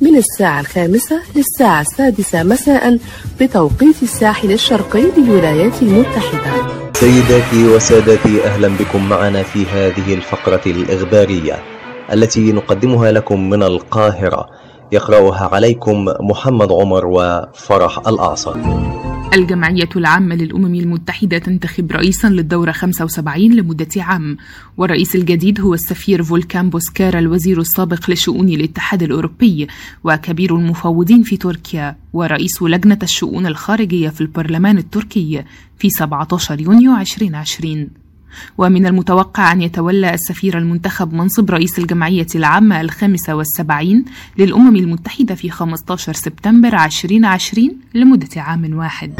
من الساعة الخامسة للساعة السادسة مساء بتوقيت الساحل الشرقي للولايات المتحدة. سيداتي وسادتي أهلا بكم معنا في هذه الفقرة الإخبارية التي نقدمها لكم من القاهرة. يقرأها عليكم محمد عمر وفرح الأعصر الجمعية العامة للأمم المتحدة تنتخب رئيسا للدورة 75 لمدة عام. والرئيس الجديد هو السفير فولكان بوسكارا الوزير السابق لشؤون الاتحاد الأوروبي وكبير المفوضين في تركيا ورئيس لجنة الشؤون الخارجية في البرلمان التركي في 17 يونيو 2020 ومن المتوقع أن يتولى السفير المنتخب منصب رئيس الجمعية العامة الخامسة والسبعين للأمم المتحدة في 15 سبتمبر 2020 لمدة عام واحد.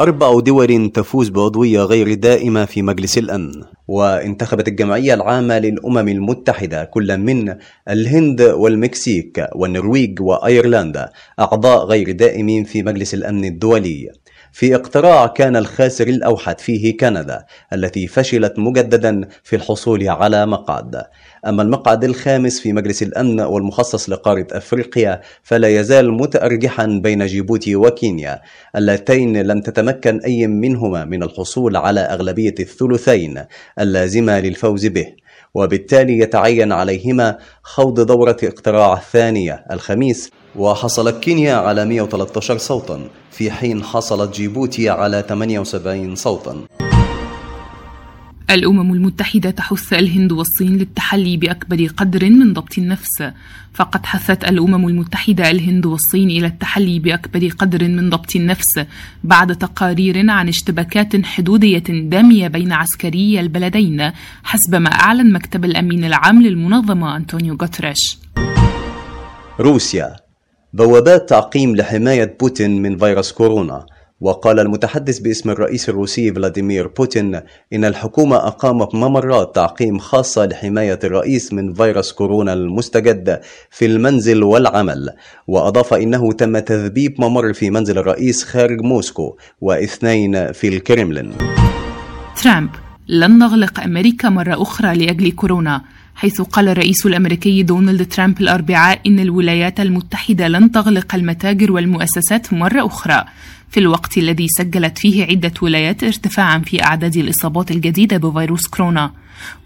أربع دول تفوز بعضوية غير دائمة في مجلس الأمن وانتخبت الجمعية العامة للأمم المتحدة كل من الهند والمكسيك والنرويج وأيرلندا أعضاء غير دائمين في مجلس الأمن الدولي. في اقتراع كان الخاسر الأوحد فيه كندا التي فشلت مجددا في الحصول على مقعد. أما المقعد الخامس في مجلس الأمن والمخصص لقارة أفريقيا فلا يزال متأرجحا بين جيبوتي وكينيا اللتين لم تتمكن أي منهما من الحصول على أغلبية الثلثين اللازمة للفوز به. وبالتالي يتعين عليهما خوض دورة اقتراع ثانية الخميس. وحصلت كينيا على 113 صوتا في حين حصلت جيبوتي على 78 صوتا. الأمم المتحدة تحث الهند والصين للتحلي بأكبر قدر من ضبط النفس. فقد حثت الأمم المتحدة الهند والصين إلى التحلي بأكبر قدر من ضبط النفس بعد تقارير عن اشتباكات حدودية دامية بين عسكري البلدين حسب ما أعلن مكتب الأمين العام للمنظمة أنطونيو غوتريش. روسيا بوابات تعقيم لحماية بوتين من فيروس كورونا وقال المتحدث باسم الرئيس الروسي فلاديمير بوتين إن الحكومة أقامت ممرات تعقيم خاصة لحماية الرئيس من فيروس كورونا المستجد في المنزل والعمل. وأضاف إنه تم تركيب ممر في منزل الرئيس خارج موسكو واثنين في الكرملين ترامب لن نغلق أمريكا مرة أخرى لأجل كورونا. حيث قال الرئيس الأمريكي دونالد ترامب الأربعاء إن الولايات المتحدة لن تغلق المتاجر والمؤسسات مرة أخرى. في الوقت الذي سجلت فيه عدة ولايات ارتفاعا في أعداد الإصابات الجديدة بفيروس كورونا.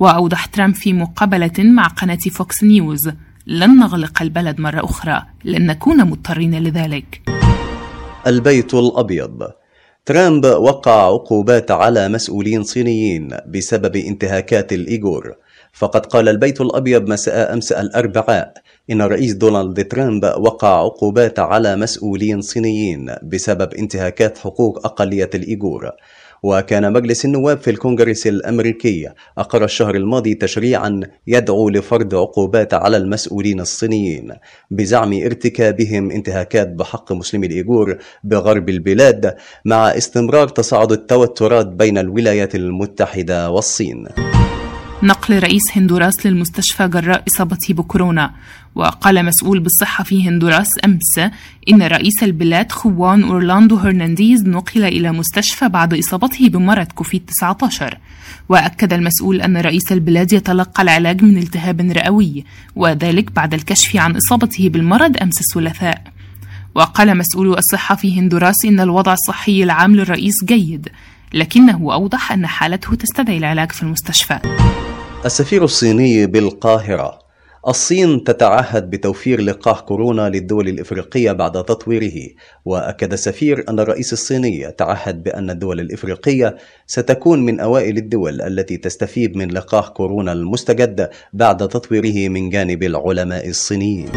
وأوضح ترامب في مقابلة مع قناة فوكس نيوز لن نغلق البلد مرة أخرى لن نكون مضطرين لذلك. البيت الأبيض. ترامب وقع عقوبات على مسؤولين صينيين بسبب انتهاكات الإيغور. فقد قال البيت الأبيض مساء أمس الأربعاء إن الرئيس دونالد ترامب وقع عقوبات على مسؤولين صينيين بسبب انتهاكات حقوق أقلية الإيغور. وكان مجلس النواب في الكونغرس الأمريكي أقر الشهر الماضي تشريعا يدعو لفرض عقوبات على المسؤولين الصينيين بزعم ارتكابهم انتهاكات بحق مسلمي الإيغور بغرب البلاد مع استمرار تصاعد التوترات بين الولايات المتحدة والصين. نقل رئيس هندوراس للمستشفى جراء إصابته بكورونا وقال مسؤول بالصحة في هندوراس أمس إن رئيس البلاد خوان أورلاندو هرنانديز نقل إلى مستشفى بعد إصابته بمرض كوفيد-19 وأكد المسؤول أن رئيس البلاد يتلقى العلاج من التهاب رئوي وذلك بعد الكشف عن إصابته بالمرض أمس الثلاثاء. وقال مسؤول الصحة في هندوراس إن الوضع الصحي العام للرئيس جيد. لكنه أوضح أن حالته تستدعي العلاج في المستشفى. السفير الصيني بالقاهرة الصين تتعهد بتوفير لقاح كورونا للدول الإفريقية بعد تطويره وأكد السفير أن الرئيس الصيني تعهد بأن الدول الإفريقية ستكون من أوائل الدول التي تستفيد من لقاح كورونا المستجد بعد تطويره من جانب العلماء الصينيين.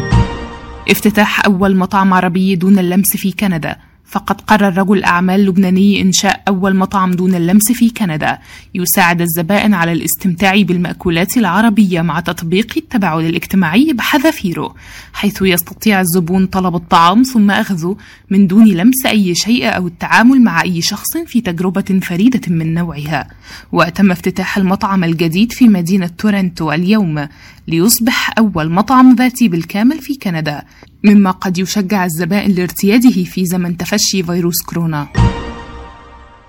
افتتاح أول مطعم عربي دون اللمس في كندا. فقد قرر رجل أعمال لبناني إنشاء أول مطعم دون اللمس في كندا. يساعد الزبائن على الاستمتاع بالمأكولات العربية مع تطبيق التباعد الاجتماعي بحذافيره حيث يستطيع الزبون طلب الطعام ثم أخذه من دون لمس أي شيء أو التعامل مع أي شخص في تجربة فريدة من نوعها. وتم افتتاح المطعم الجديد في مدينة تورنتو اليوم ليصبح أول مطعم ذاتي بالكامل في كندا. مما قد يشجع الزبائن لارتياده في زمن تفشي فيروس كورونا.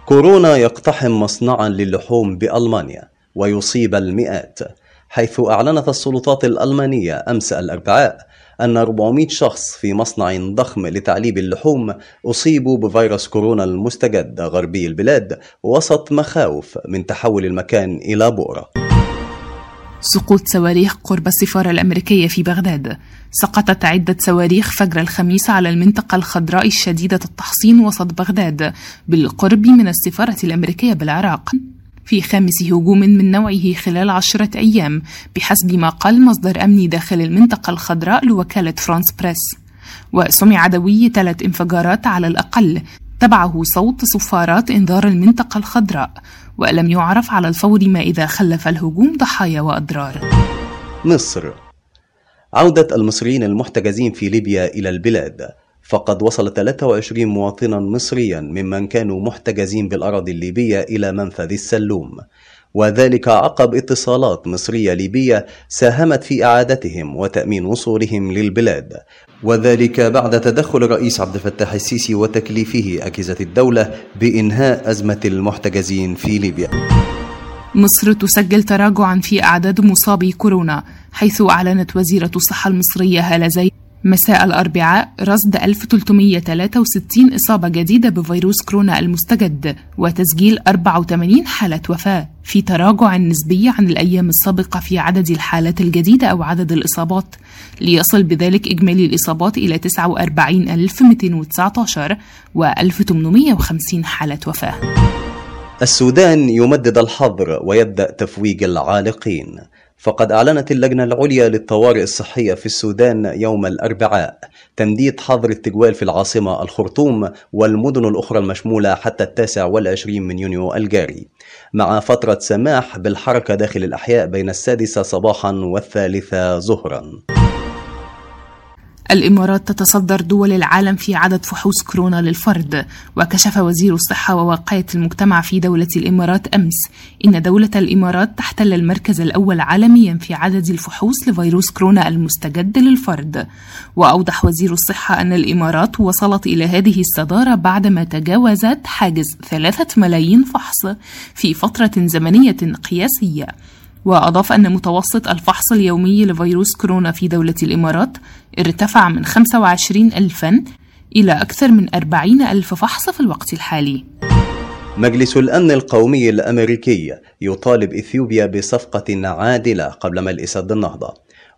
كورونا يقتحم مصنعا للحوم بألمانيا ويصيب المئات حيث أعلنت السلطات الألمانية أمس الأربعاء أن 400 شخص في مصنع ضخم لتعليب اللحوم أصيبوا بفيروس كورونا المستجد غربي البلاد وسط مخاوف من تحول المكان إلى بؤرة. سقوط صواريخ قرب السفارة الأمريكية في بغداد. سقطت عدة صواريخ فجر الخميس على المنطقة الخضراء الشديدة التحصين وسط بغداد بالقرب من السفارة الأمريكية بالعراق. في خامس هجوم من نوعه خلال عشرة أيام بحسب ما قال مصدر أمني داخل المنطقة الخضراء لوكالة فرانس بريس. وسمع دوي ثلاث انفجارات على الأقل تبعه صوت صفارات إنذار المنطقة الخضراء. ولم يعرف على الفور ما إذا خلف الهجوم ضحايا وأضرار. مصر. عودة المصريين المحتجزين في ليبيا إلى البلاد. فقد وصل 23 مواطنا مصريا ممن كانوا محتجزين بالأراضي الليبية إلى منفذ السلوم. وذلك عقب اتصالات مصرية ليبية ساهمت في إعادتهم وتأمين وصولهم للبلاد. وذلك بعد تدخل الرئيس عبد الفتاح السيسي وتكليفه أجهزة الدولة بإنهاء أزمة المحتجزين في ليبيا. مصر تسجل تراجعا في أعداد مصابي كورونا حيث أعلنت وزيرة الصحة المصرية هالة زي مساء الأربعاء رصد 1363 إصابة جديدة بفيروس كورونا المستجد وتسجيل 84 حالة وفاة. في تراجع نسبي عن الأيام السابقة في عدد الحالات الجديدة أو عدد الإصابات. ليصل بذلك إجمالي الإصابات إلى 49219 و 1850 حالة وفاة. السودان يمدد الحظر ويبدأ تفويج العالقين. فقد أعلنت اللجنة العليا للطوارئ الصحية في السودان يوم الأربعاء تمديد حظر التجوال في العاصمة الخرطوم والمدن الأخرى المشمولة حتى التاسع والعشرين من يونيو الجاري. مع فترة سماح بالحركة داخل الأحياء بين السادسة صباحا والثالثة ظهرا. الإمارات تتصدر دول العالم في عدد فحوص كورونا للفرد. وكشف وزير الصحة ووقاية المجتمع في دولة الإمارات أمس إن دولة الإمارات تحتل المركز الأول عالميا في عدد الفحوص لفيروس كورونا المستجد للفرد. وأوضح وزير الصحة أن الإمارات وصلت إلى هذه الصدارة بعدما تجاوزت حاجز ثلاثة ملايين فحص في فترة زمنية قياسية. وأضاف أن متوسط الفحص اليومي لفيروس كورونا في دولة الإمارات ارتفع من 25 ألفا إلى أكثر من 40 ألف فحص في الوقت الحالي. مجلس الأمن القومي الأمريكي يطالب إثيوبيا بصفقة عادلة قبل ملء سد النهضة.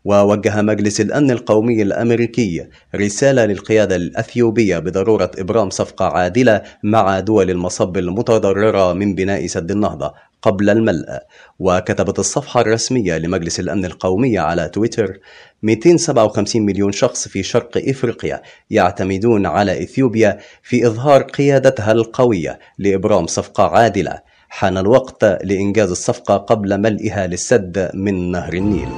ووجه مجلس الأمن القومي الأمريكي رسالة للقيادة الأثيوبية بضرورة إبرام صفقة عادلة مع دول المصب المتضررة من بناء سد النهضة. قبل الملء وكتبت الصفحة الرسمية لمجلس الأمن القومي على تويتر 257 مليون شخص في شرق إفريقيا يعتمدون على إثيوبيا في إظهار قيادتها القوية لإبرام صفقة عادلة. حان الوقت لإنجاز الصفقة قبل ملئها للسد من نهر النيل.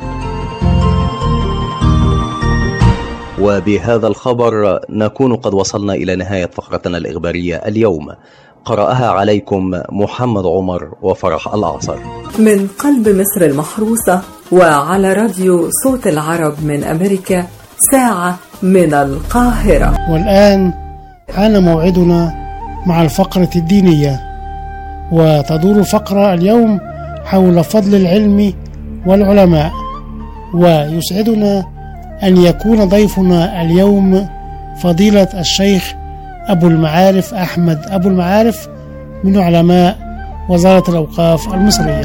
وبهذا الخبر نكون قد وصلنا إلى نهاية فقرتنا الإخبارية اليوم. قرأها عليكم محمد عمر وفرح الأعصر. من قلب مصر المحروسة وعلى راديو صوت العرب من أمريكا ساعة من القاهرة. والآن حان موعدنا مع الفقرة الدينية وتدور الفقرة اليوم حول فضل العلم والعلماء ويسعدنا أن يكون ضيفنا اليوم فضيلة الشيخ أبو المعارف أحمد. أبو المعارف من علماء وزارة الأوقاف المصرية.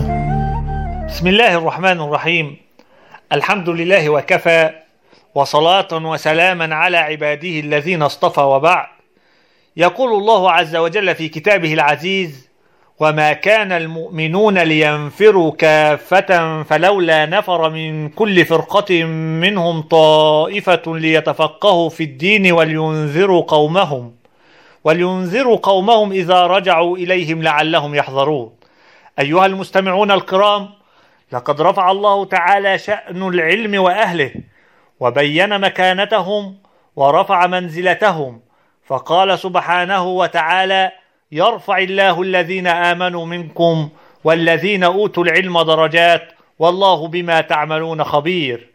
بسم الله الرحمن الرحيم. الحمد لله وكفى وصلاة وسلاما على عباده الذين اصطفى وبعد يقول الله عز وجل في كتابه العزيز وما كان المؤمنون لينفروا كافة فلولا نفر من كل فرقة منهم طائفة ليتفقهوا في الدين ولينذروا قومهم. ولينذروا قومهم إذا رجعوا إليهم لعلهم يحذرون. أيها المستمعون الكرام لقد رفع الله تعالى شأن العلم وأهله وبين مكانتهم ورفع منزلتهم فقال سبحانه وتعالى يرفع الله الذين آمنوا منكم والذين أوتوا العلم درجات والله بما تعملون خبير.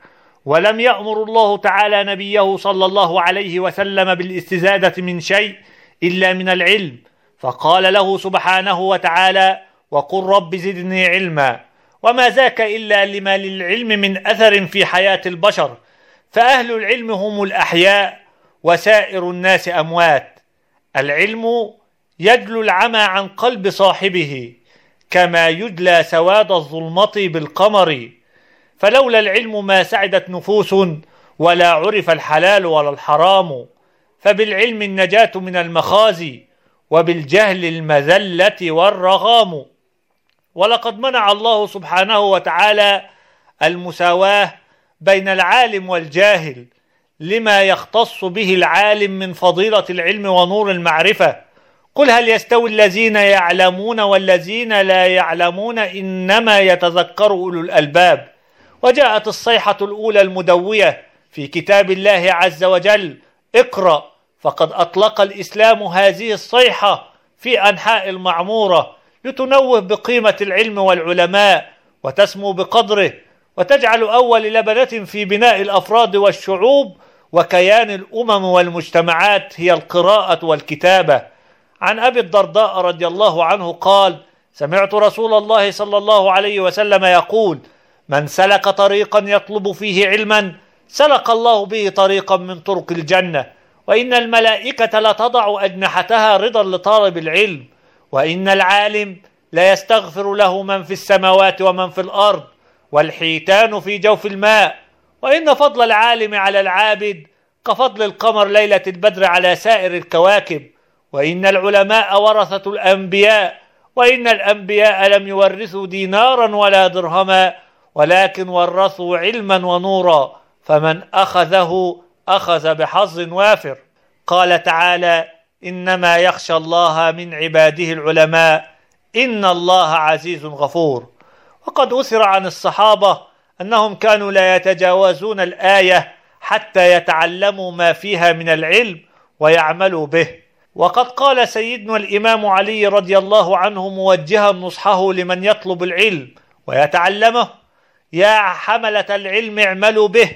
ولم يأمر الله تعالى نبيه صلى الله عليه وسلم بالاستزادة من شيء إلا من العلم. فقال له سبحانه وتعالى وقل رب زدني علما. وما ذاك إلا لما للعلم من أثر في حياة البشر. فأهل العلم هم الأحياء وسائر الناس أموات. العلم يجلو العمى عن قلب صاحبه كما يجلى سواد الظلمة بالقمر. فلولا العلم ما سعدت نفوس ولا عرف الحلال ولا الحرام. فبالعلم النجاة من المخازي وبالجهل المذلة والرغام. ولقد منع الله سبحانه وتعالى المساواة بين العالم والجاهل لما يختص به العالم من فضيلة العلم ونور المعرفة. قل هل يستوي الذين يعلمون والذين لا يعلمون إنما يتذكر أولو الألباب؟ وجاءت الصيحة الأولى المدوية في كتاب الله عز وجل اقرأ. فقد أطلق الإسلام هذه الصيحة في أنحاء المعمورة لتنوه بقيمة العلم والعلماء وتسمو بقدره وتجعل أول لبنة في بناء الأفراد والشعوب وكيان الأمم والمجتمعات هي القراءة والكتابة. عن أبي الدرداء رضي الله عنه قال سمعت رسول الله صلى الله عليه وسلم يقول من سلك طريقا يطلب فيه علما سلك الله به طريقا من طرق الجنة وإن الملائكة لتضع أجنحتها رضا لطالب العلم وإن العالم لا يستغفر له من في السماوات ومن في الأرض والحيتان في جوف الماء. وإن فضل العالم على العابد كفضل القمر ليلة البدر على سائر الكواكب. وإن العلماء ورثة الأنبياء وإن الأنبياء لم يورثوا دينارا ولا درهما ولكن ورثوا علما ونورا. فمن أخذه أخذ بحظ وافر. قال تعالى إنما يخشى الله من عباده العلماء إن الله عزيز غفور. وقد أثر عن الصحابة أنهم كانوا لا يتجاوزون الآية حتى يتعلموا ما فيها من العلم ويعملوا به. وقد قال سيدنا الإمام علي رضي الله عنه موجها نصحه لمن يطلب العلم ويتعلمه يا حملة العلم اعملوا به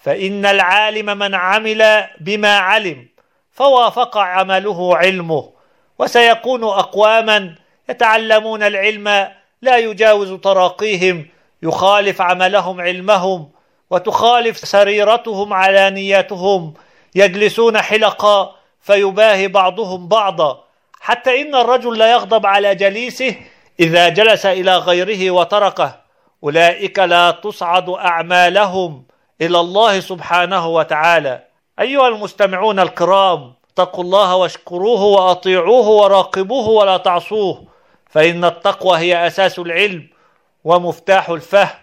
فإن العالم من عمل بما علم فوافق عمله علمه وسيكون أقواما يتعلمون العلم لا يجاوز تراقيهم يخالف عملهم علمهم وتخالف سريرتهم علانياتهم يجلسون حلقا فيباهي بعضهم بعضا. حتى إن الرجل لا يغضب على جليسه إذا جلس إلى غيره وتركه أولئك لا تصعد أعمالهم. إلى الله سبحانه وتعالى. أيها المستمعون الكرام اتقوا الله واشكروه وأطيعوه وراقبوه ولا تعصوه فإن التقوى هي أساس العلم ومفتاح الفهم.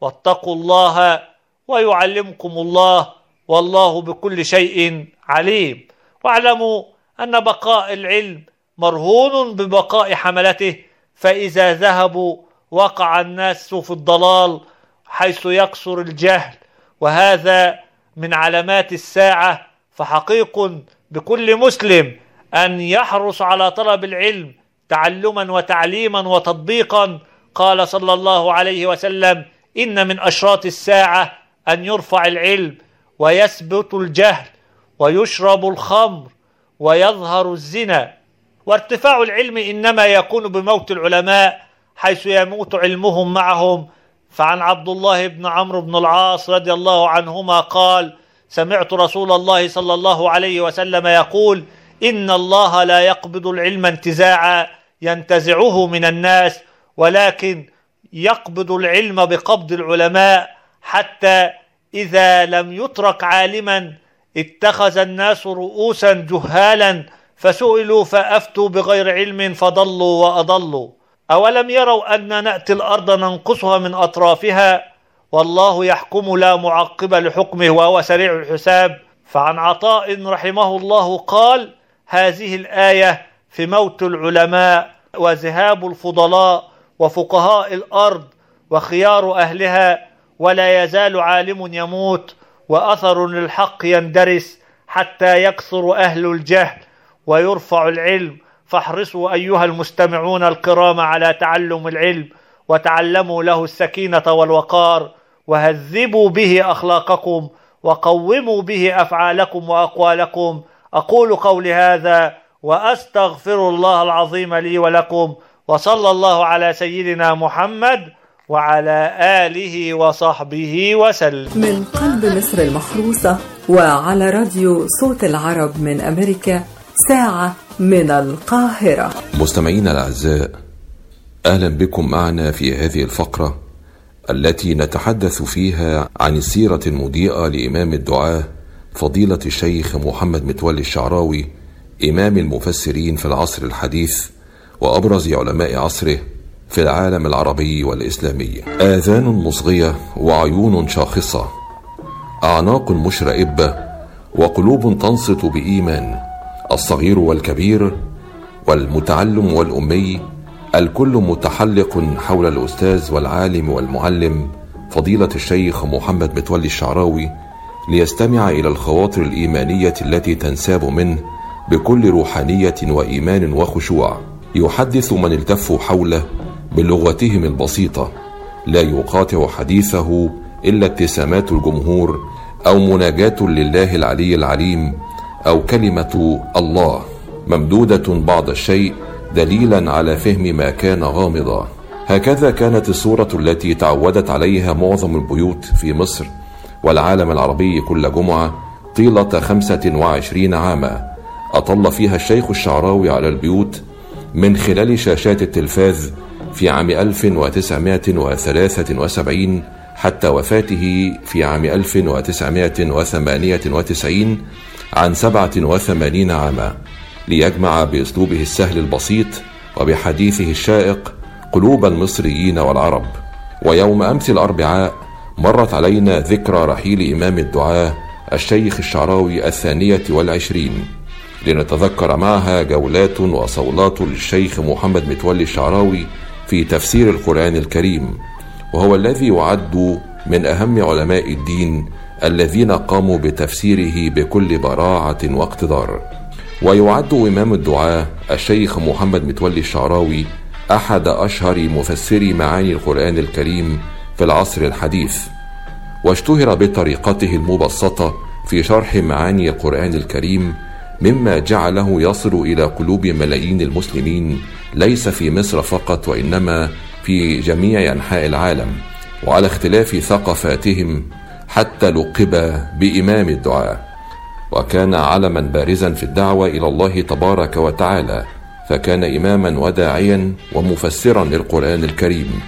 واتقوا الله ويعلمكم الله والله بكل شيء عليم. واعلموا أن بقاء العلم مرهون ببقاء حملته فإذا ذهبوا وقع الناس في الضلال حيث يكثر الجهل. وهذا من علامات الساعة فحقيق بكل مسلم أن يحرص على طلب العلم تعلما وتعليما وتطبيقا. قال صلى الله عليه وسلم إن من أشراط الساعة أن يرفع العلم ويثبت الجهل ويشرب الخمر ويظهر الزنا. وارتفاع العلم إنما يكون بموت العلماء حيث يموت علمهم معهم فعن عبد الله بن عمرو بن العاص رضي الله عنهما قال سمعت رسول الله صلى الله عليه وسلم يقول إن الله لا يقبض العلم انتزاعا ينتزعه من الناس ولكن يقبض العلم بقبض العلماء حتى إذا لم يترك عالما اتخذ الناس رؤوسا جهالا فسئلوا فأفتوا بغير علم فضلوا وأضلوا. أولم يروا أن نأتي الأرض ننقصها من أطرافها؟ والله يحكم لا معقب لحكمه وهو سريع الحساب. فعن عطاء رحمه الله قال هذه الآية في موت العلماء وذهاب الفضلاء وفقهاء الأرض وخيار أهلها ولا يزال عالم يموت وأثر للحق يندرس حتى يكثر أهل الجهل ويرفع العلم فاحرصوا أيها المستمعون الكرام على تعلم العلم وتعلموا له السكينة والوقار وهذبوا به أخلاقكم وقوموا به أفعالكم وأقوالكم. أقول قولي هذا وأستغفر الله العظيم لي ولكم وصلى الله على سيدنا محمد وعلى آله وصحبه وسلم. من قلب مصر المحروسة وعلى راديو صوت العرب من أمريكا ساعة من القاهرة. مستمعينا الأعزاء أهلا بكم معنا في هذه الفقرة التي نتحدث فيها عن السيرة المضيئة لإمام الدعاة فضيلة الشيخ محمد متولي الشعراوي إمام المفسرين في العصر الحديث وأبرز علماء عصره في العالم العربي والإسلامي. آذان مصغية وعيون شاخصة أعناق مشرئبة وقلوب تنصت بإيمان. الصغير والكبير والمتعلم والأمي الكل متحلق حول الأستاذ والعالم والمعلم فضيلة الشيخ محمد متولي الشعراوي ليستمع إلى الخواطر الإيمانية التي تنساب منه بكل روحانية وإيمان وخشوع. يحدث من التفوا حوله بلغتهم البسيطة. لا يقاطع حديثه إلا ابتسامات الجمهور أو مناجاة لله العلي العليم أو كلمة الله ممدودة بعض الشيء دليلا على فهم ما كان غامضا. هكذا كانت الصورة التي تعودت عليها معظم البيوت في مصر والعالم العربي كل جمعة طيلة خمسة وعشرين عاما. أطل فيها الشيخ الشعراوي على البيوت من خلال شاشات التلفاز في عام 1973 حتى وفاته في عام 1998 عن 87 عاما ليجمع بأسلوبه السهل البسيط وبحديثه الشائق قلوب المصريين والعرب. ويوم أمس الأربعاء مرت علينا ذكرى رحيل إمام الدعاة الشيخ الشعراوي الثانية والعشرين. لنتذكر معها جولات وصولات للشيخ محمد متولي الشعراوي في تفسير القرآن الكريم وهو الذي يعد من أهم علماء الدين الذين قاموا بتفسيره بكل براعة واقتدار. ويعد إمام الدعاة الشيخ محمد متولي الشعراوي أحد أشهر مفسري معاني القرآن الكريم في العصر الحديث. واشتهر بطريقته المبسطة في شرح معاني القرآن الكريم مما جعله يصل إلى قلوب ملايين المسلمين. ليس في مصر فقط وإنما في جميع أنحاء العالم. وعلى اختلاف ثقافاتهم حتى لقب بإمام الدعاء. وكان علما بارزا في الدعوة إلى الله تبارك وتعالى فكان إماما وداعيا ومفسرا للقرآن الكريم.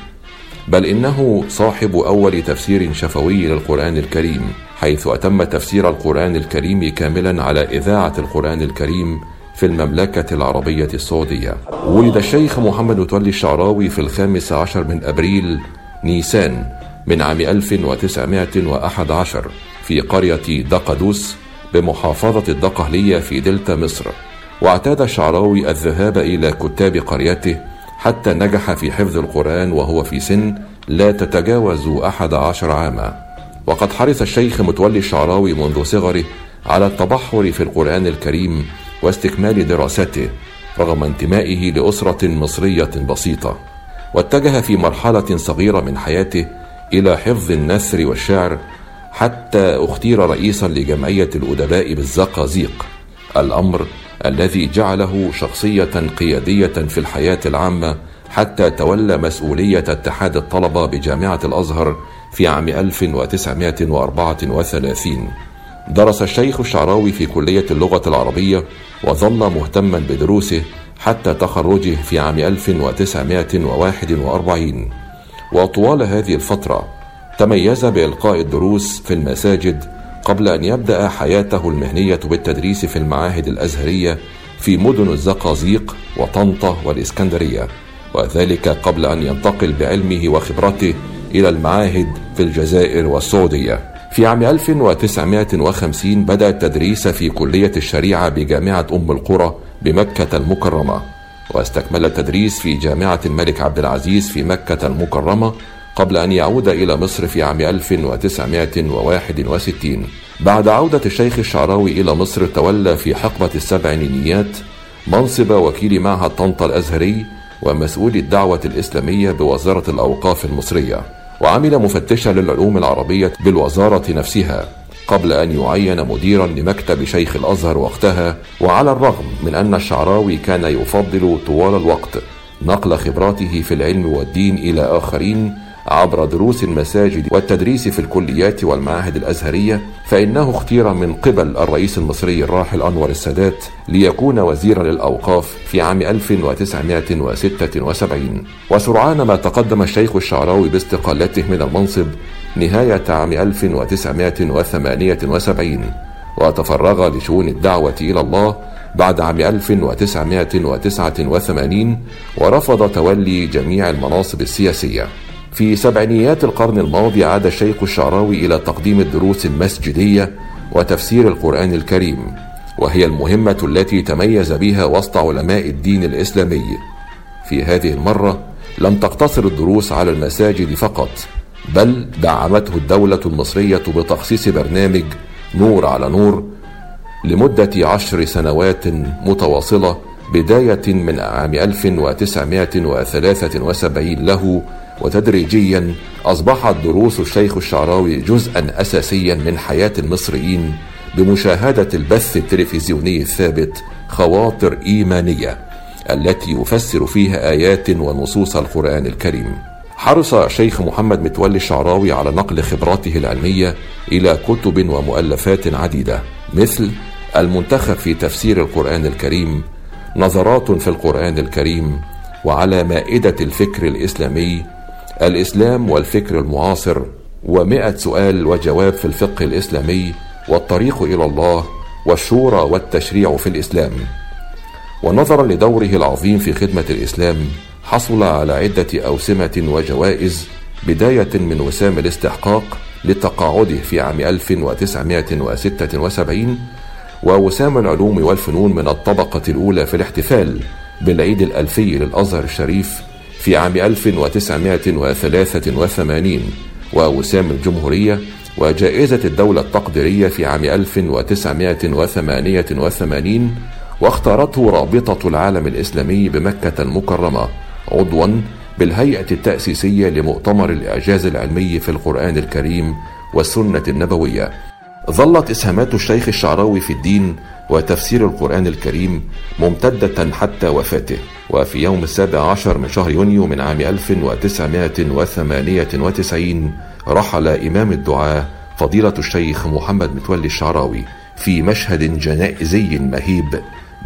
بل إنه صاحب أول تفسير شفوي للقرآن الكريم حيث أتم تفسير القرآن الكريم كاملا على إذاعة القرآن الكريم في المملكة العربية السعودية. ولد الشيخ محمد متولي الشعراوي في الخامس عشر من أبريل نيسان من عام 1911 في قرية دقدوس بمحافظة الدقهلية في دلتا مصر. واعتاد الشعراوي الذهاب إلى كتاب قريته حتى نجح في حفظ القرآن وهو في سن لا تتجاوز أحد عشر عاما. وقد حرص الشيخ متولي الشعراوي منذ صغره على التبحر في القرآن الكريم واستكمال دراسته رغم انتمائه لأسرة مصرية بسيطة. واتجه في مرحلة صغيرة من حياته إلى حفظ النثر والشعر حتى اختير رئيسا لجمعية الأدباء بالزقازيق الأمر الذي جعله شخصية قيادية في الحياة العامة حتى تولى مسؤولية اتحاد الطلبة بجامعة الأزهر في عام 1934 درس الشيخ الشعراوي في كلية اللغة العربية وظل مهتما بدروسه حتى تخرجه في عام 1941 وطوال هذه الفترة تميز بإلقاء الدروس في المساجد قبل أن يبدأ حياته المهنية بالتدريس في المعاهد الأزهرية في مدن الزقازيق وطنطا والإسكندرية وذلك قبل أن ينتقل بعلمه وخبرته إلى المعاهد في الجزائر والسعودية. في عام 1950 بدأ التدريس في كلية الشريعة بجامعة أم القرى بمكة المكرمة. واستكمل التدريس في جامعة الملك عبد العزيز في مكة المكرمة قبل أن يعود إلى مصر في عام 1961 بعد عودة الشيخ الشعراوي إلى مصر تولى في حقبة السبعينيات منصب وكيل معهد طنطا الأزهري ومسؤول الدعوة الإسلامية بوزارة الأوقاف المصرية وعمل مفتشا للعلوم العربية بالوزارة نفسها. قبل أن يعين مديرا لمكتب شيخ الأزهر وقتها وعلى الرغم من أن الشعراوي كان يفضل طوال الوقت نقل خبراته في العلم والدين إلى آخرين عبر دروس المساجد والتدريس في الكليات والمعاهد الأزهرية فإنه اختير من قبل الرئيس المصري الراحل أنور السادات ليكون وزيرا للأوقاف في عام 1976 وسرعان ما تقدم الشيخ الشعراوي باستقالته من المنصب نهاية عام 1978 وتفرغ لشؤون الدعوة إلى الله بعد عام 1989 ورفض تولي جميع المناصب السياسية. في سبعينيات القرن الماضي عاد الشيخ الشعراوي إلى تقديم الدروس المسجدية وتفسير القرآن الكريم وهي المهمة التي تميز بها وسط علماء الدين الإسلامي. في هذه المرة لم تقتصر الدروس على المساجد فقط بل دعمته الدولة المصرية بتخصيص برنامج نور على نور لمدة عشر سنوات متواصلة بداية من عام 1973 له وتدريجيا أصبحت دروس الشيخ الشعراوي جزءا أساسيا من حياة المصريين بمشاهدة البث التلفزيوني الثابت خواطر إيمانية التي يفسر فيها آيات ونصوص القرآن الكريم. حرص شيخ محمد متولي الشعراوي على نقل خبراته العلمية إلى كتب ومؤلفات عديدة مثل المنتخب في تفسير القرآن الكريم نظرات في القرآن الكريم وعلى مائدة الفكر الإسلامي الإسلام والفكر المعاصر ومئة سؤال وجواب في الفقه الإسلامي والطريق إلى الله والشورى والتشريع في الإسلام. ونظرا لدوره العظيم في خدمة الإسلام حصل على عدة أوسمة وجوائز بداية من وسام الاستحقاق لتقاعده في عام 1976 ووسام العلوم والفنون من الطبقة الأولى في الاحتفال بالعيد الألفي للأزهر الشريف في عام 1983 ووسام الجمهورية وجائزة الدولة التقديرية في عام 1988 واختارته رابطة العالم الإسلامي بمكة المكرمة. عضوا بالهيئة التأسيسية لمؤتمر الإعجاز العلمي في القرآن الكريم والسنة النبوية. ظلت إسهامات الشيخ الشعراوي في الدين وتفسير القرآن الكريم ممتدة حتى وفاته. وفي يوم السابع عشر من شهر يونيو من عام 1998 رحل إمام الدعاة فضيلة الشيخ محمد متولي الشعراوي في مشهد جنائزي مهيب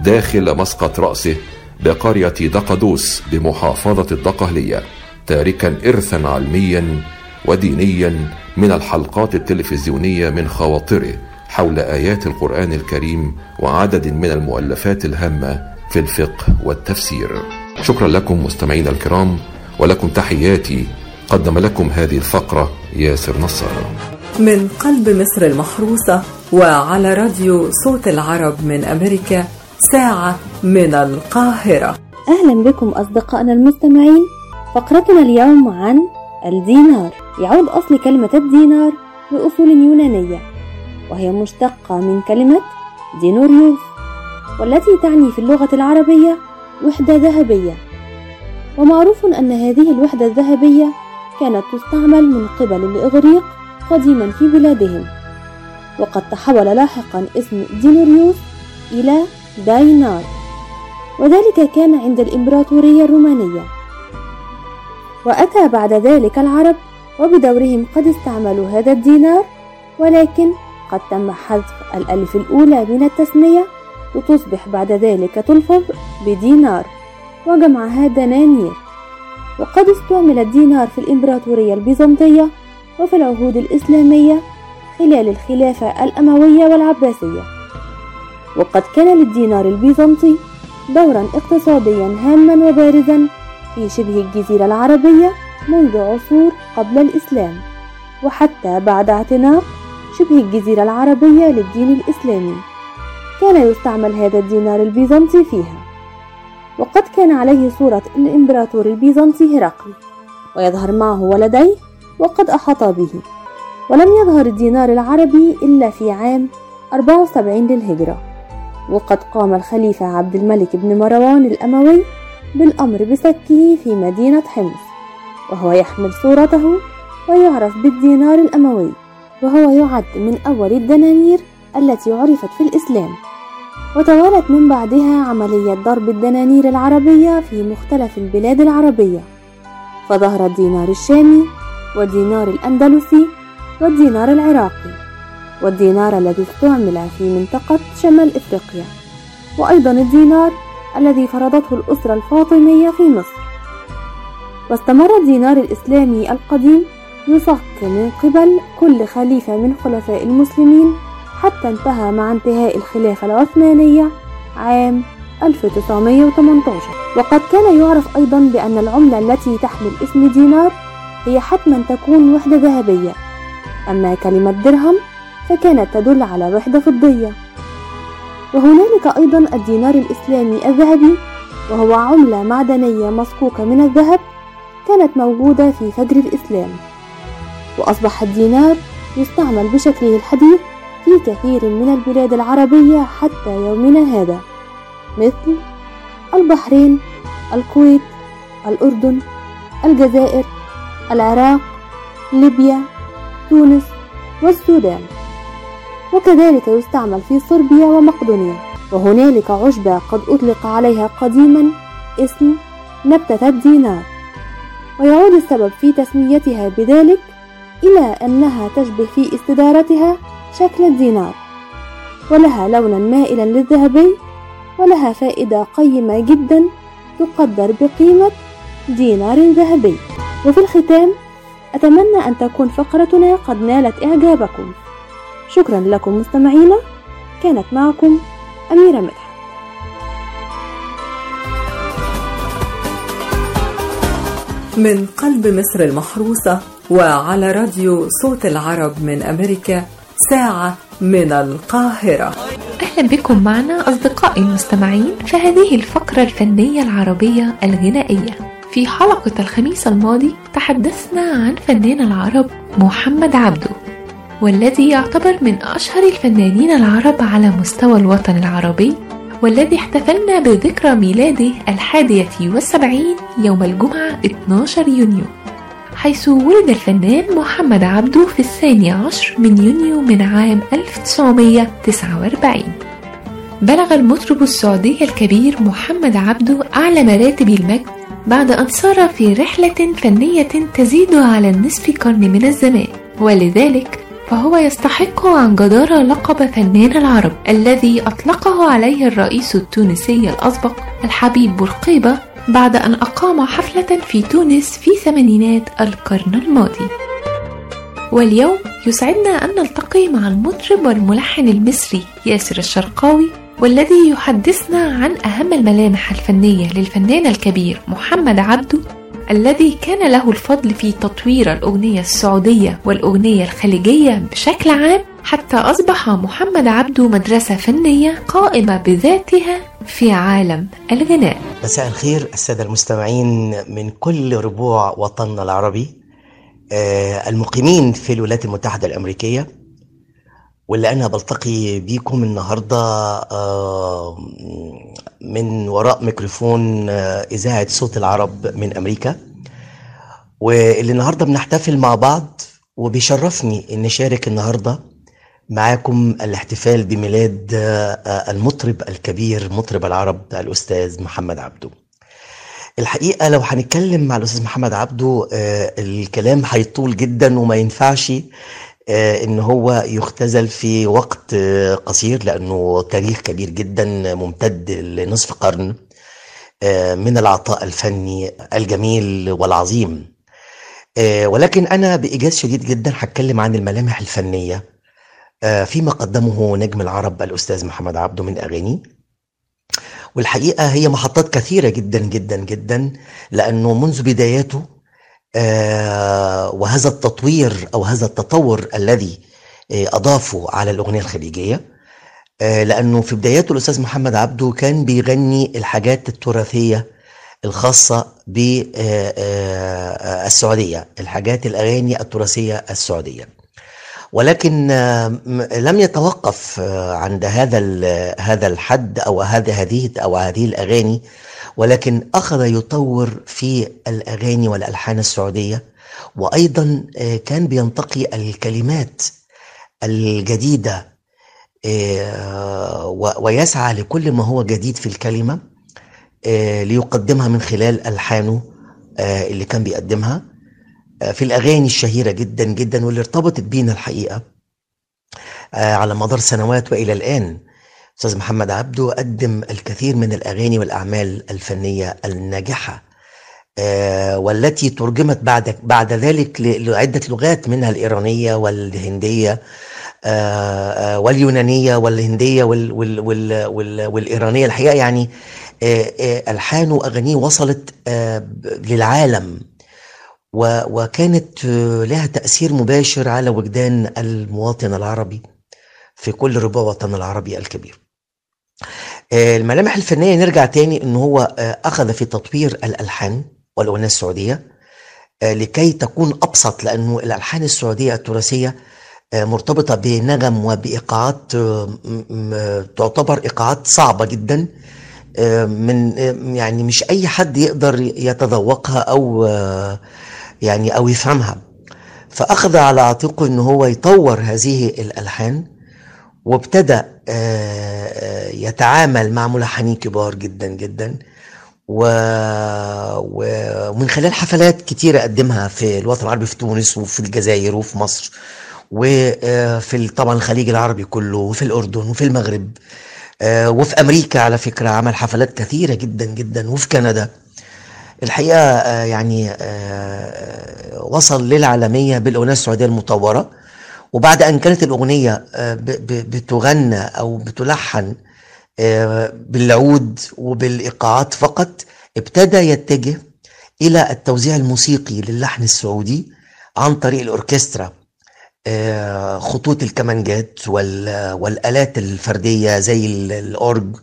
داخل مسقط رأسه بقرية دقدوس بمحافظة الدقهلية تاركا إرثا علميا ودينيا من الحلقات التلفزيونية من خواطره حول آيات القرآن الكريم وعدد من المؤلفات الهامة في الفقه والتفسير. شكرا لكم مستمعينا الكرام ولكم تحياتي قدم لكم هذه الفقرة ياسر نصر. من قلب مصر المحروسة وعلى راديو صوت العرب من أمريكا ساعة من القاهرة. أهلا بكم أصدقائنا المستمعين. فقرتنا اليوم عن الدينار. يعود أصل كلمة الدينار بأصول يونانية وهي مشتقة من كلمة دينوريوس والتي تعني في اللغة العربية وحدة ذهبية ومعروف أن هذه الوحدة الذهبية كانت تستعمل من قبل الإغريق قديما في بلادهم وقد تحول لاحقا اسم دينوريوس إلى داينار. وذلك كان عند الإمبراطورية الرومانية. وأتى بعد ذلك العرب وبدورهم قد استعملوا هذا الدينار ولكن قد تم حذف الألف الأولى من التسمية وتصبح بعد ذلك تلفظ بدينار. وجمعها دنانير. وقد استعمل الدينار في الإمبراطورية البيزنطية وفي العهود الإسلامية خلال الخلافة الأموية والعباسية. وقد كان للدينار البيزنطي دورا اقتصاديا هاما وبارزا في شبه الجزيرة العربية منذ عصور قبل الإسلام وحتى بعد اعتناق شبه الجزيرة العربية للدين الإسلامي. كان يستعمل هذا الدينار البيزنطي فيها. وقد كان عليه صورة الإمبراطور البيزنطي هرقل ويظهر معه ولديه وقد أحاط به. ولم يظهر الدينار العربي إلا في عام 74 للهجرة. وقد قام الخليفة عبد الملك بن مروان الأموي بالأمر بسكه في مدينة حمص وهو يحمل صورته ويعرف بالدينار الأموي وهو يعد من أول الدنانير التي عرفت في الإسلام. وتوالت من بعدها عملية ضرب الدنانير العربية في مختلف البلاد العربية. فظهر الدينار الشامي والدينار الأندلسي والدينار العراقي. والدينار الذي استعمل في منطقة شمال إفريقيا وأيضا الدينار الذي فرضته الأسرة الفاطمية في مصر. واستمر الدينار الإسلامي القديم يصك من قبل كل خليفة من خلفاء المسلمين حتى انتهى مع انتهاء الخلافة العثمانية عام 1918 وقد كان يعرف أيضا بأن العملة التي تحمل اسم دينار هي حتما تكون وحدة ذهبية. أما كلمة درهم فكانت تدل على وحدة فضية. وهنالك أيضا الدينار الإسلامي الذهبي وهو عملة معدنية مصكوكة من الذهب كانت موجودة في فجر الإسلام. وأصبح الدينار يستعمل بشكله الحديث في كثير من البلاد العربية حتى يومنا هذا مثل البحرين الكويت الأردن الجزائر العراق ليبيا تونس والسودان. وكذلك يستعمل في صربيا ومقدونيا. وهنالك عشبة قد أطلق عليها قديما اسم نبتة الدينار. ويعود السبب في تسميتها بذلك إلى أنها تشبه في استدارتها شكل الدينار. ولها لونا مائلا للذهبي ولها فائدة قيمة جدا تقدر بقيمة دينار ذهبي. وفي الختام أتمنى أن تكون فقرتنا قد نالت إعجابكم. شكرا لكم مستمعينا. كانت معكم أميرة مدحت. من قلب مصر المحروسة وعلى راديو صوت العرب من أمريكا ساعة من القاهرة. أهلا بكم معنا أصدقائي المستمعين في هذه الفقرة الفنية العربية الغنائية. في حلقة الخميس الماضي تحدثنا عن فنان العرب محمد عبده. والذي يعتبر من أشهر الفنانين العرب على مستوى الوطن العربي والذي احتفلنا بذكرى ميلاده الحادية والسبعين يوم الجمعة 12 يونيو. حيث ولد الفنان محمد عبده في الثاني عشر من يونيو من عام 1949 بلغ المطرب السعودي الكبير محمد عبده أعلى مراتب المجد بعد أن سار في رحلة فنية تزيد على النصف قرن من الزمان ولذلك فهو يستحق عن جدارة لقب فنان العرب الذي أطلقه عليه الرئيس التونسي الأسبق الحبيب بورقيبة بعد أن أقام حفلة في تونس في ثمانينات القرن الماضي. واليوم يسعدنا أن نلتقي مع المطرب والملحن المصري ياسر الشرقاوي والذي يحدثنا عن أهم الملامح الفنية للفنان الكبير محمد عبده الذي كان له الفضل في تطوير الأغنية السعودية والأغنية الخليجية بشكل عام حتى أصبح محمد عبده مدرسة فنية قائمة بذاتها في عالم الغناء. مساء الخير السادة المستمعين من كل ربوع وطننا العربي. آه، المقيمين في الولايات المتحدة الأمريكية. واللي أنا بلتقي بيكم النهاردة آه، من وراء ميكروفون آه، إذاعة صوت العرب من أمريكا. واللي النهاردة بنحتفل مع بعض وبيشرفني إن أشارك النهاردة معاكم الاحتفال بميلاد آه، المطرب الكبير مطرب العرب الأستاذ محمد عبده. الحقيقة لو هنتكلم مع الأستاذ محمد عبده الكلام هيطول جدا وما ينفعش. إن هو يختزل في وقت آه، قصير لأنه تاريخ كبير جدا ممتد لنصف قرن آه، من العطاء الفني الجميل والعظيم. آه، ولكن أنا بإيجاز شديد جدا هتكلم عن الملامح الفنية آه، فيما قدمه نجم العرب الأستاذ محمد عبده من أغاني. والحقيقة هي محطات كثيرة جدا جدا جدا لأنه منذ بداياته آه، وهذا التطوير أو هذا التطور الذي أضافه على الأغنية الخليجية لأنه في بداياته الأستاذ محمد عبده كان بيغني الحاجات التراثية الخاصة بالسعودية الحاجات الأغاني التراثية السعودية. ولكن لم يتوقف عند هذا هذا الحد أو هذا هذه أو هذه الأغاني ولكن أخذ يطور في الأغاني والألحان السعودية وأيضا كان بينتقي الكلمات الجديدة ويسعى لكل ما هو جديد في الكلمة ليقدمها من خلال ألحانه اللي كان بيقدمها. في الأغاني الشهيرة جدا جدا واللي ارتبطت بينا الحقيقة على مدار سنوات وإلى الآن. أستاذ محمد عبده قدم الكثير من الأغاني والأعمال الفنية الناجحة والتي ترجمت بعد بعد ذلك لعدة لغات منها الإيرانية والهندية واليونانية والهندية وال وال وال وال والإيرانية. الحقيقة يعني ألحانه وأغانيه وصلت للعالم وكانت لها تأثير مباشر على وجدان المواطن العربي في كل ربوع وطن العربي الكبير. الملامح الفنية نرجع تاني إن هو أخذ في تطوير الألحان والاغنية السعودية لكي تكون أبسط لأنه الألحان السعودية التراثية مرتبطة بنغم وبإيقاعات تعتبر إيقاعات صعبة جدا من يعني مش أي حد يقدر يتذوقها أو يعني أو يفهمها. فأخذ على عاتقه أنه هو يطور هذه الألحان. وابتدى يتعامل مع ملحنين كبار جدا جدا. ومن خلال حفلات كتيرة قدمها في الوطن العربي في تونس وفي الجزائر وفي مصر وفي طبعا الخليج العربي كله وفي الأردن وفي المغرب وفي أمريكا على فكرة عمل حفلات كثيرة جدا جدا وفي كندا. الحقيقة يعني وصل للعالمية بالأغنية السعودية المطورة. وبعد أن كانت الأغنية بتغنى أو بتلحن بالعود وبالإيقاعات فقط ابتدى يتجه إلى التوزيع الموسيقي للحن السعودي عن طريق الأوركسترا. خطوط الكمانجات والآلات الفردية زي الأورج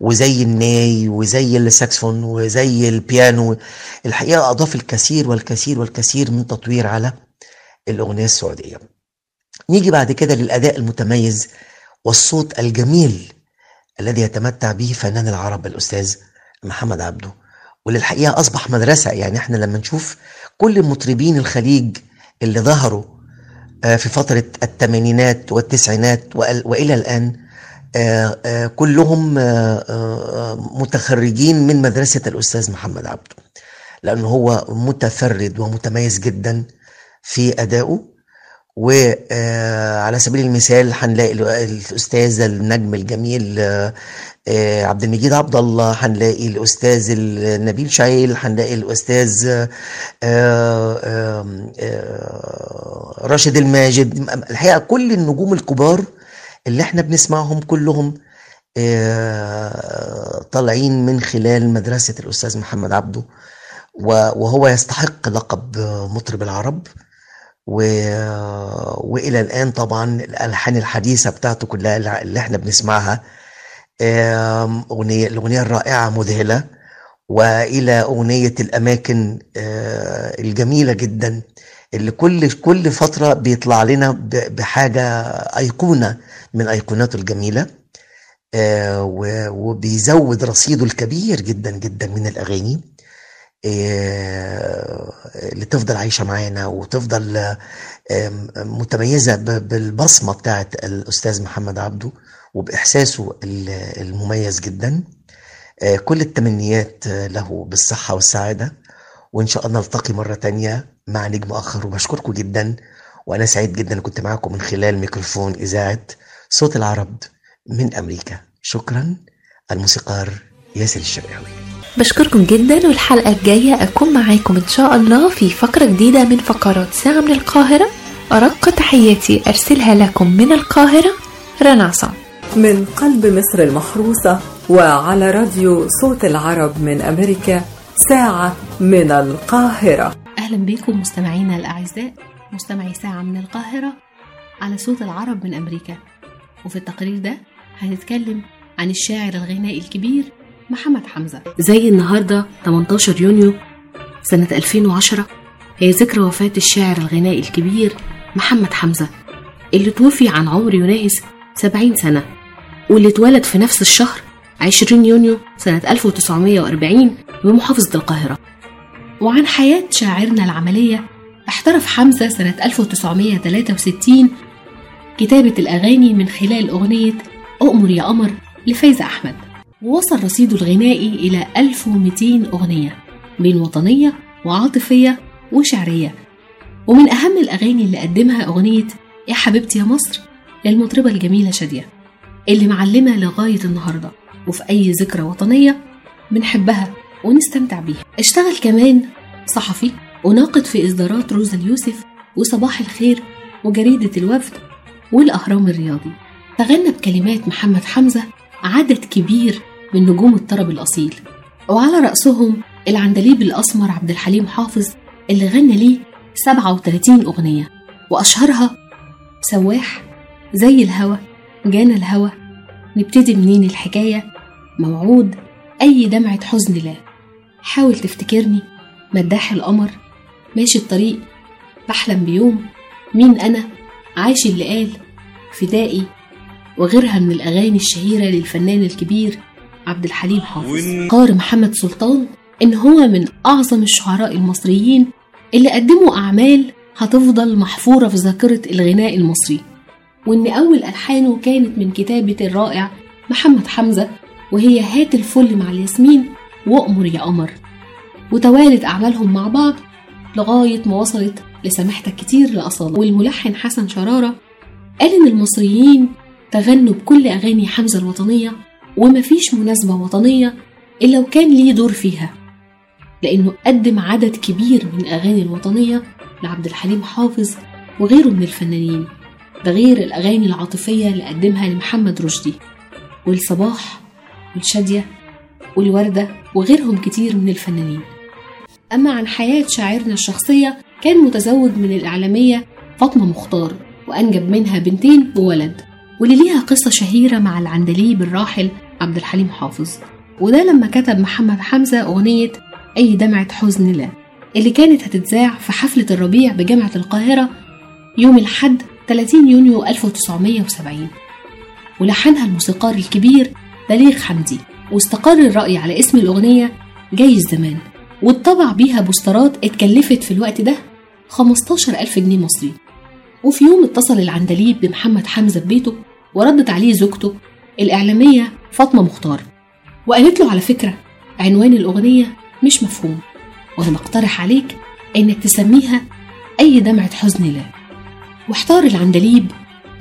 وزي الناي وزي الساكسفون وزي البيانو. الحقيقة أضاف الكثير والكثير والكثير من تطوير على الأغنية السعودية. نيجي بعد كده للأداء المتميز والصوت الجميل الذي يتمتع به فنان العرب الأستاذ محمد عبده. واللي الحقيقة أصبح مدرسة يعني إحنا لما نشوف كل مطربين الخليج اللي ظهروا في فترة الثمانينات والتسعينات وإلى الآن كلهم متخرجين من مدرسة الأستاذ محمد عبده. لأنه هو متفرد ومتميز جدا في أدائه. وعلى سبيل المثال هنلاقي الأستاذ النجم الجميل عبد المجيد عبد الله هنلاقي الأستاذ نبيل شعيل هنلاقي الأستاذ راشد الماجد. الحقيقة كل النجوم الكبار اللي إحنا بنسمعهم كلهم طالعين من خلال مدرسة الأستاذ محمد عبده وهو يستحق لقب مطرب العرب. و... وإلى الآن طبعا الألحان الحديثة بتاعته كلها اللي إحنا بنسمعها أغنية الأغنية الرائعة مذهلة وإلى أغنية الأماكن الجميلة جدا اللي كل كل فترة بيطلع لنا بحاجة أيقونة من أيقوناته الجميلة وبيزود رصيده الكبير جدا جدا من الأغاني. اللي تفضل عايشة معانا وتفضل متميزة بالبصمة بتاعت الأستاذ محمد عبده وبإحساسه المميز جدا. كل التمنيات له بالصحة والسعادة وإن شاء الله نلتقي مرة تانية مع نجم آخر. وبشكركم جدا وأنا سعيد جدا كنت معاكم من خلال ميكروفون إذاعة صوت العرب من أمريكا. شكرا. الموسيقار ياسر الشرقاوي بشكركم جدا والحلقة الجاية أكون معاكم إن شاء الله في فقرة جديدة من فقرات ساعة من القاهرة. أرق تحياتي أرسلها لكم من القاهرة رنا عصام من قلب مصر المحروسة وعلى راديو صوت العرب من أمريكا ساعة من القاهرة. أهلا بكم مستمعينا الأعزاء مستمعي ساعة من القاهرة على صوت العرب من أمريكا. وفي التقرير ده هنتكلم عن الشاعر الغنائي الكبير محمد حمزة. زي النهاردة 18 يونيو سنة 2010 هي ذكرى وفاة الشاعر الغنائي الكبير محمد حمزة اللي توفي عن عمر يناهز 70 سنة واللي اتولد في نفس الشهر 20 يونيو سنة 1940 بمحافظة القاهرة. وعن حياة شاعرنا العملية احترف حمزة سنة 1963 كتابة الأغاني من خلال أغنية أؤمر يا قمر لفايزة أحمد. ووصل رصيده الغنائي إلى 1200 أغنية بين وطنية وعاطفية وشعرية. ومن أهم الأغاني اللي قدمها أغنية يا حبيبتي يا مصر للمطربة الجميلة شادية اللي معلمة لغاية النهاردة. وفي أي ذكرى وطنية بنحبها ونستمتع بيها. اشتغل كمان صحفي وناقد في إصدارات روزا اليوسف وصباح الخير وجريدة الوفد والأهرام الرياضي. تغنى بكلمات محمد حمزة عدد كبير من نجوم الطرب الأصيل. وعلى رأسهم العندليب الأسمر عبد الحليم حافظ اللي غنى ليه 37 أغنية وأشهرها سواح زي الهوى جانا الهوى نبتدي منين الحكاية؟ موعود أي دمعة حزن لا. حاول تفتكرني مداح القمر ماشي الطريق بحلم بيوم مين أنا؟ عايش اللي قال فدائي وغيرها من الأغاني الشهيرة للفنان الكبير عبد الحليم حافظ. قار محمد سلطان إن هو من أعظم الشعراء المصريين اللي قدموا أعمال هتفضل محفورة في ذاكرة الغناء المصري. وإن أول ألحانه كانت من كتابة الرائع محمد حمزة وهي هات الفل مع الياسمين وأمر يا قمر. وتوالت أعمالهم مع بعض لغاية ما وصلت لسماحتك كتير لأصالة. والملحن حسن شرارة قال إن المصريين تغنوا بكل أغاني حمزة الوطنية ومفيش مناسبة وطنية إلا وكان ليه دور فيها لأنه قدم عدد كبير من أغاني الوطنية لعبد الحليم حافظ وغيره من الفنانين ده غير الأغاني العاطفية اللي قدمها لمحمد رشدي والصباح والشادية والوردة وغيرهم كتير من الفنانين. أما عن حياة شاعرنا الشخصية كان متزوج من الإعلامية فاطمة مختار وأنجب منها بنتين وولد. واللي ليها قصة شهيرة مع العندليب الراحل عبد الحليم حافظ. وده لما كتب محمد حمزة أغنية أي دمعة حزن لا اللي كانت هتتذاع في حفلة الربيع بجامعة القاهرة يوم الحد 30 يونيو 1970 ولحنها الموسيقار الكبير بليغ حمدي واستقر الرأي على اسم الأغنية جاي الزمان. واتطبع بيها بوسترات اتكلفت في الوقت ده 15 ألف جنيه مصري. وفي يوم اتصل العندليب بمحمد حمزة ببيته وردت عليه زوجته الإعلامية فاطمة مختار وقالت له على فكرة عنوان الأغنية مش مفهوم وأنا بقترح عليك إنك تسميها أي دمعة حزن لا واحتار العندليب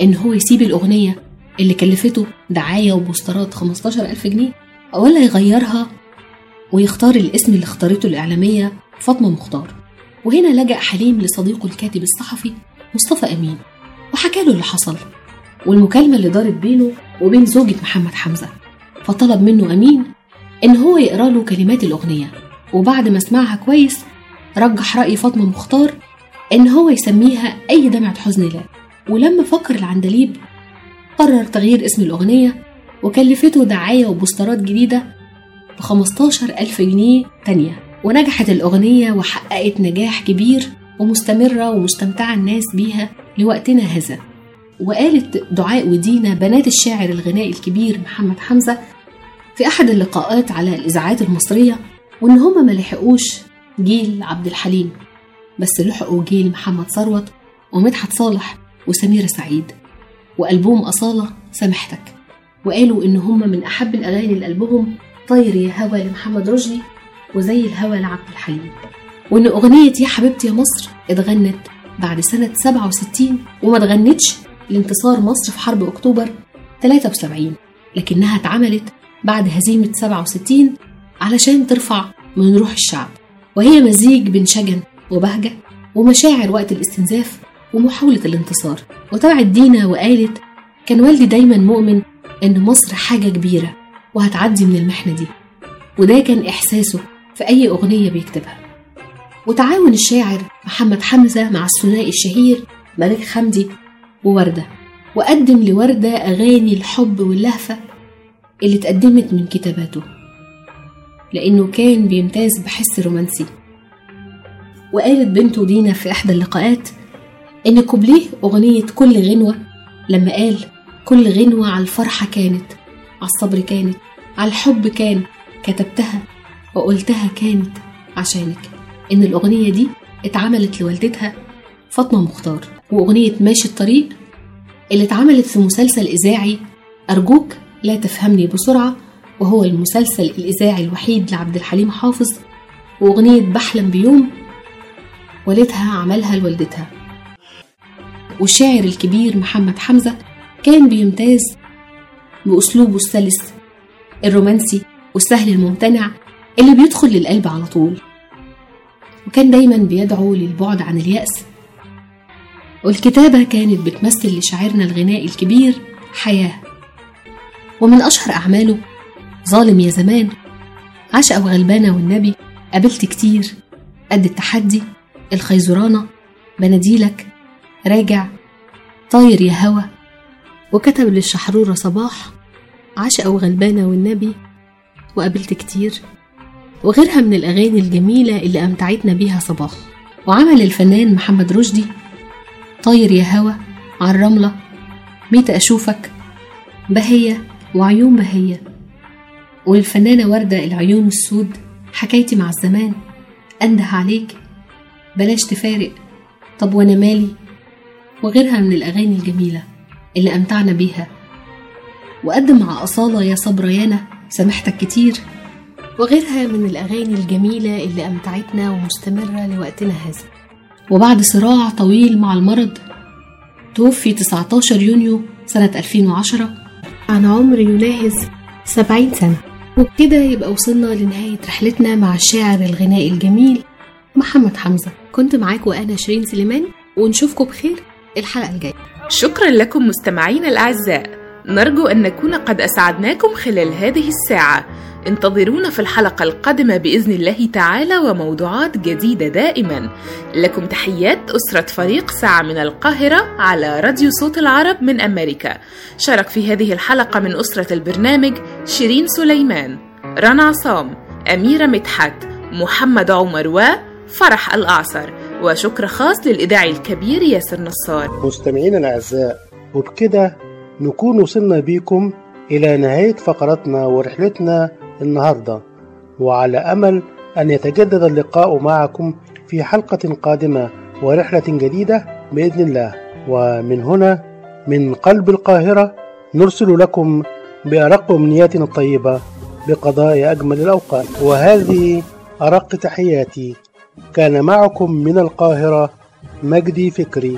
إن هو يسيب الأغنية اللي كلفته دعاية وبوسترات 15 ألف جنيه ولا يغيرها ويختار الاسم اللي اختارته الإعلامية فاطمة مختار وهنا لجأ حليم لصديقه الكاتب الصحفي مصطفى أمين وحكى له اللي حصل. والمكالمة اللي دارت بينه وبين زوجة محمد حمزة. فطلب منه أمين إن هو يقرأ له كلمات الأغنية. وبعد ما سمعها كويس رجح رأي فاطمة مختار إن هو يسميها أي دمعة حزن لا. ولما فكر العندليب قرر تغيير اسم الأغنية وكلفته دعاية وبوسترات جديدة ب 15 ألف جنيه تانية. ونجحت الأغنية وحققت نجاح كبير ومستمرة ومستمتعة الناس بيها لوقتنا هذا. وقالت دعاء ودينا بنات الشاعر الغنائي الكبير محمد حمزة في أحد اللقاءات على الإذاعات المصرية وإن هما ما لحقوش جيل عبد الحليم بس لحقوا جيل محمد ثروت ومدحت صالح وسميرة سعيد وألبوم أصالة سامحتك وقالوا إن هما من أحب الأغاني لقلبهم طاير يا هوا لمحمد رشدي وزي الهوا لعبد الحليم. وإن أغنية يا حبيبتي يا مصر اتغنت بعد سنة 67 وما اتغنتش لانتصار مصر في حرب أكتوبر 73 لكنها اتعملت بعد هزيمة 67 علشان ترفع من روح الشعب. وهي مزيج بين شجن وبهجة ومشاعر وقت الاستنزاف ومحاولة الانتصار. وتبعت دينا وقالت كان والدي دايما مؤمن إن مصر حاجة كبيرة وهتعدي من المحنة دي. وده كان إحساسه في أي أغنية بيكتبها. وتعاون الشاعر محمد حمزة مع الثنائي الشهير ملك حمدي ووردة. وقدم لوردة أغاني الحب واللهفة اللي اتقدمت من كتاباته لأنه كان بيمتاز بحس رومانسي. وقالت بنته دينا في إحدى اللقاءات إن كوبليه أغنية كل غنوة لما قال كل غنوة على الفرحة كانت على الصبر كانت على الحب كان كتبتها وقلتها كانت عشانك. إن الأغنية دي اتعملت لوالدتها فاطمة مختار. وأغنية ماشي الطريق اللي اتعملت في مسلسل إذاعي أرجوك لا تفهمني بسرعة وهو المسلسل الإذاعي الوحيد لعبد الحليم حافظ وأغنية بحلم بيوم والدها عملها لوالدتها. والشاعر الكبير محمد حمزة كان بيمتاز بأسلوبه السلس الرومانسي والسهل الممتنع اللي بيدخل للقلب على طول. وكان دايما بيدعو للبعد عن اليأس والكتابة كانت بتمثل لشاعرنا الغنائي الكبير حياة. ومن أشهر أعماله ظالم يا زمان عشقة وغلبانة والنبي قابلت كتير. قد التحدي الخيزرانة بناديلك راجع طاير يا هوا وكتب للشحرورة صباح عشقة وغلبانة والنبي وقابلت كتير. وغيرها من الأغاني الجميلة اللي أمتعتنا بيها صباح. وعمل الفنان محمد رشدي طاير يا هوا على الرملة. ميت أشوفك. بهية وعيون بهية. وللفنانة وردة العيون السود. حكايتي مع الزمان. أنده عليك. بلاش تفارق. طب وأنا مالي؟ وغيرها من الأغاني الجميلة اللي أمتعنا بيها. وقدم مع أصالة يا صبريانة. سامحتك كتير. وغيرها من الأغاني الجميلة اللي أمتعتنا ومستمرة لوقتنا هذا. وبعد صراع طويل مع المرض توفي 19 يونيو سنة 2010 عن عمر يناهز 70 سنة. وبكده يبقى وصلنا لنهاية رحلتنا مع الشاعر الغنائي الجميل محمد حمزة. كنت معاكم أنا شيرين سليمان ونشوفكم بخير الحلقة الجاية. شكرا لكم مستمعينا الأعزاء. نرجو أن نكون قد أسعدناكم خلال هذه الساعة. انتظرونا في الحلقة القادمة بإذن الله تعالى وموضوعات جديدة دائما. لكم تحيات أسرة فريق ساعة من القاهرة على راديو صوت العرب من أمريكا. شارك في هذه الحلقة من أسرة البرنامج شيرين سليمان رنا عصام أميرة مدحت محمد عمر وفرح الأعصر. وشكر خاص للإذاعي الكبير ياسر نصار. مستمعينا الأعزاء وبكده نكون وصلنا بيكم إلى نهاية فقرتنا ورحلتنا النهاردة. وعلى أمل أن يتجدد اللقاء معكم في حلقة قادمة ورحلة جديدة بإذن الله. ومن هنا من قلب القاهرة نرسل لكم بأرق أمنياتنا الطيبة بقضاء أجمل الأوقات. وهذه أرق تحياتي. كان معكم من القاهرة مجدي فكري.